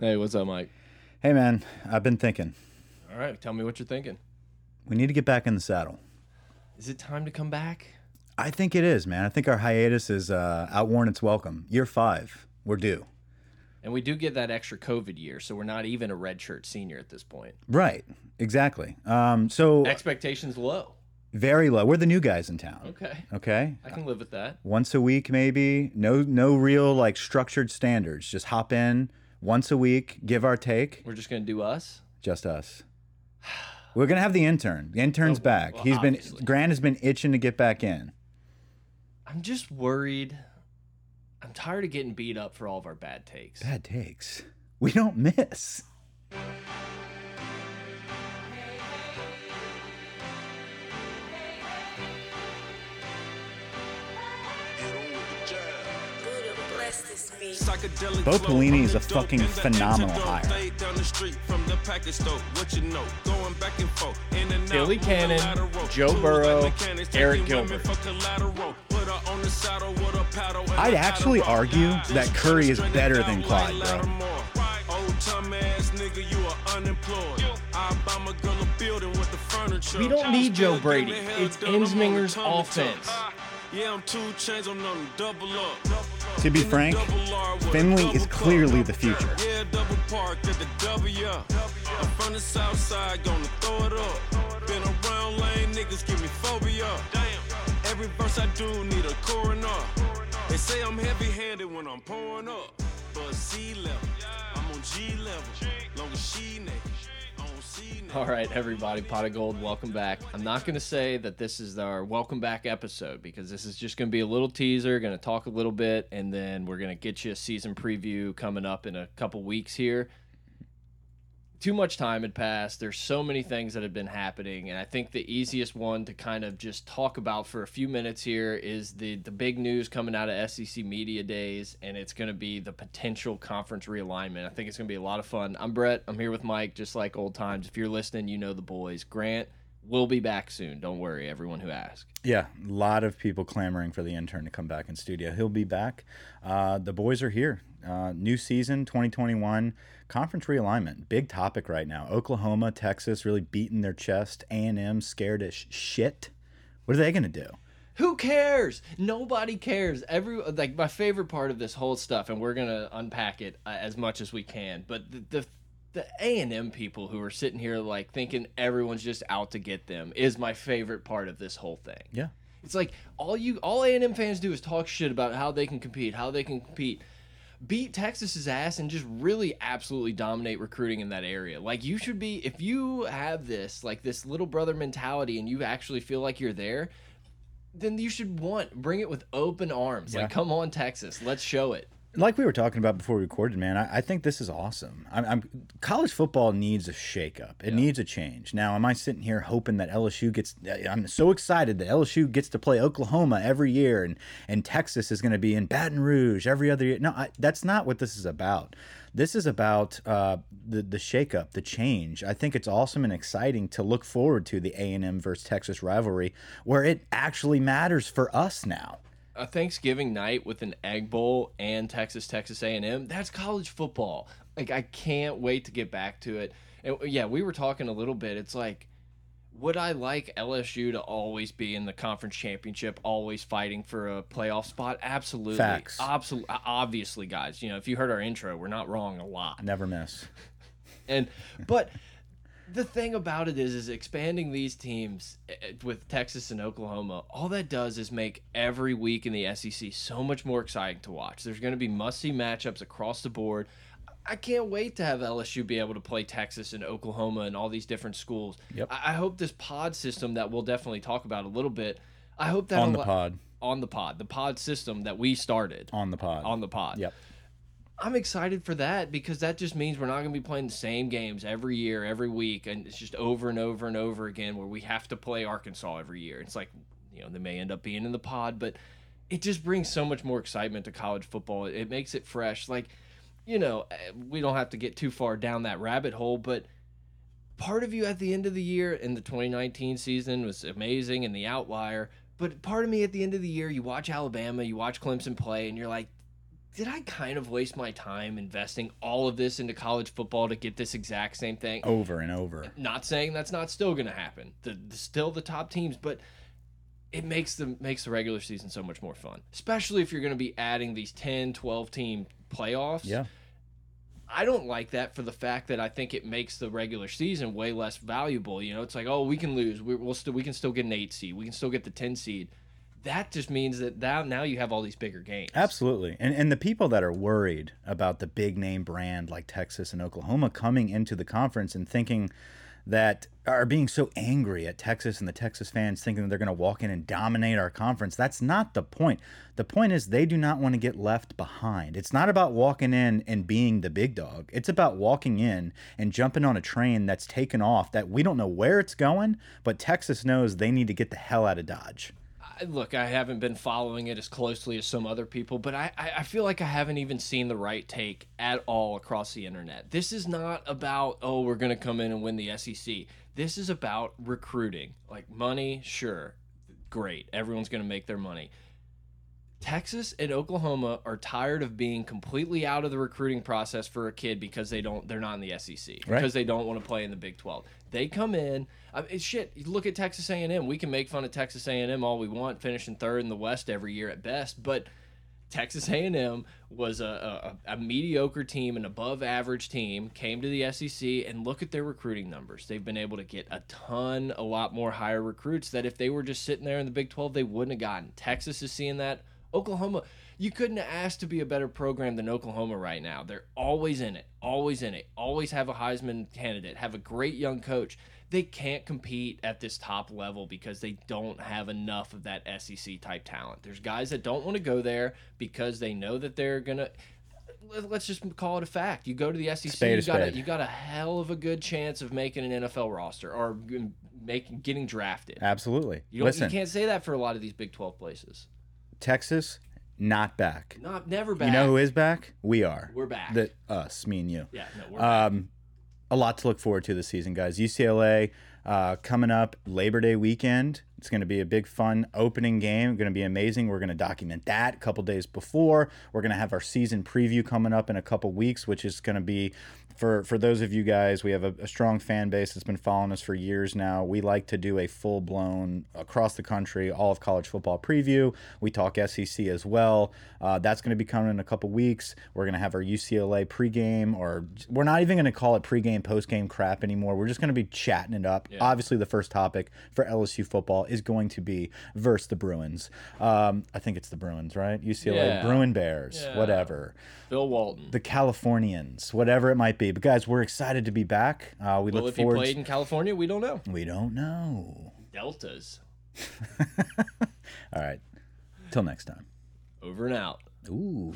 Hey, what's up, Mike? Hey, man, I've been thinking. All right, tell me what you're thinking. We need to get back in the saddle. Is it time to come back? I think it is, man. I think our hiatus is uh, outworn its welcome. Year five, we're due. And we do get that extra COVID year, so we're not even a redshirt senior at this point. Right, exactly. Um, so Expectations low. very low. We're the new guys in town. Okay, Okay. I can live with that. Once a week, maybe. No, no real like structured standards. Just hop in once a week, give our take. We're just gonna do us. Just us. We're gonna have the intern. The intern's Oh, back. well, He's been obviously. Grant has been itching to get back in. I'm just worried. I'm tired of getting beat up for all of our bad takes. Bad takes. We don't miss. Bo Pelini is a fucking phenomenal hire. Billy Cannon, Joe Burrow, Eric Gilbert. I'd actually argue that Curry is better than Clyde, bro. We don't need Joe Brady. It's Ensminger's offense. Yeah, I'm two chains, I'm on double up. To be frank, Finley is clearly the future. Every verse I do need a coroner. They say I'm heavy handed when I'm pouring up. But C level, I'm on G level. Long as she naked, All right, everybody, pot of gold, welcome back. I'm not going to say that this is our welcome back episode because this is just going to be a little teaser, going to talk a little bit, and then we're going to get you a season preview coming up in a couple weeks here. Too much time had passed. There's so many things that have been happening, and I think the easiest one to kind of just talk about for a few minutes here is the the big news coming out of SEC media days, and it's going to be the potential conference realignment. I think it's going to be a lot of fun. I'm Brett. I'm here with Mike, just like old times. If you're listening, you know the boys. Grant will be back soon. Don't worry, everyone who asked. Yeah, a lot of people clamoring for the intern to come back in studio. He'll be back. Uh, the boys are here. Uh, new season 2021 conference realignment big topic right now oklahoma texas really beating their chest a&m scared as shit what are they gonna do Who cares? Nobody cares. Every like my favorite part of this whole stuff, and we're gonna unpack it uh, as much as we can. But the the the A and M people who are sitting here like thinking everyone's just out to get them is my favorite part of this whole thing. yeah It's like all you all A and M fans do is talk shit about how they can compete, how they can compete, beat Texas's ass, and just really absolutely dominate recruiting in that area. Like you should be if you have this like this little brother mentality, and you actually feel like you're there. Then you should want bring it with open arms. Yeah. Like, come on, Texas, let's show it. Like we were talking about before we recorded, man, I, I think this is awesome. I'm, I'm college football needs a shakeup. It needs a change. Now, am I sitting here hoping that LSU gets? I'm so excited that LSU gets to play Oklahoma every year, and and Texas is going to be in Baton Rouge every other year. No, I, that's not what this is about. This is about uh, the the shakeup, the change. I think it's awesome and exciting to look forward to the A and M versus Texas rivalry, where it actually matters for us now. A Thanksgiving night with an Egg Bowl and Texas Texas A&M. That's college football. Like I can't wait to get back to it. And yeah, we were talking a little bit. It's like would I like LSU to always be in the conference championship, always fighting for a playoff spot? Absolutely. Facts. Absolutely. Obviously, guys, you know, if you heard our intro, we're not wrong a lot. Never miss. And but the thing about it is is expanding these teams eh, with Texas and Oklahoma, all that does is make every week in the SEC so much more exciting to watch. There's going to be must-see matchups across the board. I can't wait to have LSU be able to play Texas and Oklahoma and all these different schools. Yep. I, I hope this pod system that we'll definitely talk about a little bit. I hope that On the pod. on the pod, the pod system that we started On the pod. on the pod. Yep. I'm excited for that because that just means we're not going to be playing the same games every year, every week, and it's just over and over and over again where we have to play Arkansas every year. It's like, you know, they may end up being in the pod, but it just brings so much more excitement to college football. It makes it fresh. Like, you know, eh, we don't have to get too far down that rabbit hole, but part of you at the end of the year in the 2019 season was amazing and the outlier. But part of me at the end of the year, you watch Alabama, you watch Clemson play, and you're like, did I kind of waste my time investing all of this into college football to get this exact same thing? Over and over. Not saying that's not still going to happen. The, the still the top teams, but it makes the makes the regular season so much more fun. Especially if you're going to be adding these 10, 12 team playoffs. Yeah. I don't like that for the fact that I think it makes the regular season way less valuable. You know, it's like, oh, we can lose. We, will still we can still get an eight seed. We can still get the ten seed. That just means that now now you have all these bigger games. Absolutely. And and the people that are worried about the big name brand like Texas and Oklahoma coming into the conference and thinking that are being so angry at Texas and the Texas fans thinking that they're going to walk in and dominate our conference. That's not the point. The point is they do not want to get left behind. It's not about walking in and being the big dog. It's about walking in and jumping on a train that's taken off that we don't know where it's going, but Texas knows they need to get the hell out of Dodge. Look, I haven't been following it as closely as some other people, but I, I I feel like I haven't even seen the right take at all across the internet. This is not about, oh, we're going to come in and win the SEC. This is about recruiting. Like money, sure, great. Everyone's going to make their money. Texas and Oklahoma are tired of being completely out of the recruiting process for a kid because they don't they're not in the SEC Right. because they don't want to play in the Big 12. They come in, I mean, shit, look at Texas A&M. We can make fun of Texas A&M all we want, finishing third in the West every year at best, but Texas A&M was a, a, a mediocre team, an above average team, came to the SEC, and look at their recruiting numbers. They've been able to get a ton, a lot more higher recruits that if they were just sitting there in the Big 12, they wouldn't have gotten. Texas is seeing that. Oklahoma, you couldn't ask to be a better program than Oklahoma right now. They're always in it, always in it, always have a Heisman candidate, have a great young coach. They can't compete at this top level because they don't have enough of that SEC type talent. There's guys that don't want to go there because they know that they're gonna. let- Let's just call it a fact. You go to the SEC, Spade you got a, you got a hell of a good chance of making an NFL roster or making getting drafted. Absolutely. You, don't, Listen, you can't say that for a lot of these Big 12 places. Texas not back. Not never back. You know who is back? We are. We're back. The us, me and you. yeah, no, we're back. Um, a lot to look forward to this season, guys. UCLA uh, coming up Labor Day weekend. It's going to be a big, fun opening game. Going to be amazing. We're going to document that a couple days before. We're going to have our season preview coming up in a couple weeks, which is going to be for for those of you guys. We have a, a strong fan base that's been following us for years now. We like to do a full blown across the country all of college football preview. We talk SEC as well. Uh, that's going to be coming in a couple weeks. We're going to have our UCLA pregame, or we're not even going to call it pregame, postgame crap anymore. We're just going to be chatting it up. Obviously, the first topic for LSU football is going to be versus the Bruins. Um, I think it's the Bruins, right? UCLA Yeah. Bruin Bears, Yeah. whatever. Bill Walton. The Californians, whatever it might be. But guys, we're excited to be back. Uh, we well, look if he forward. played in California, we don't know. we don't know. Deltas. All right. Till next time. Over and out. Ooh.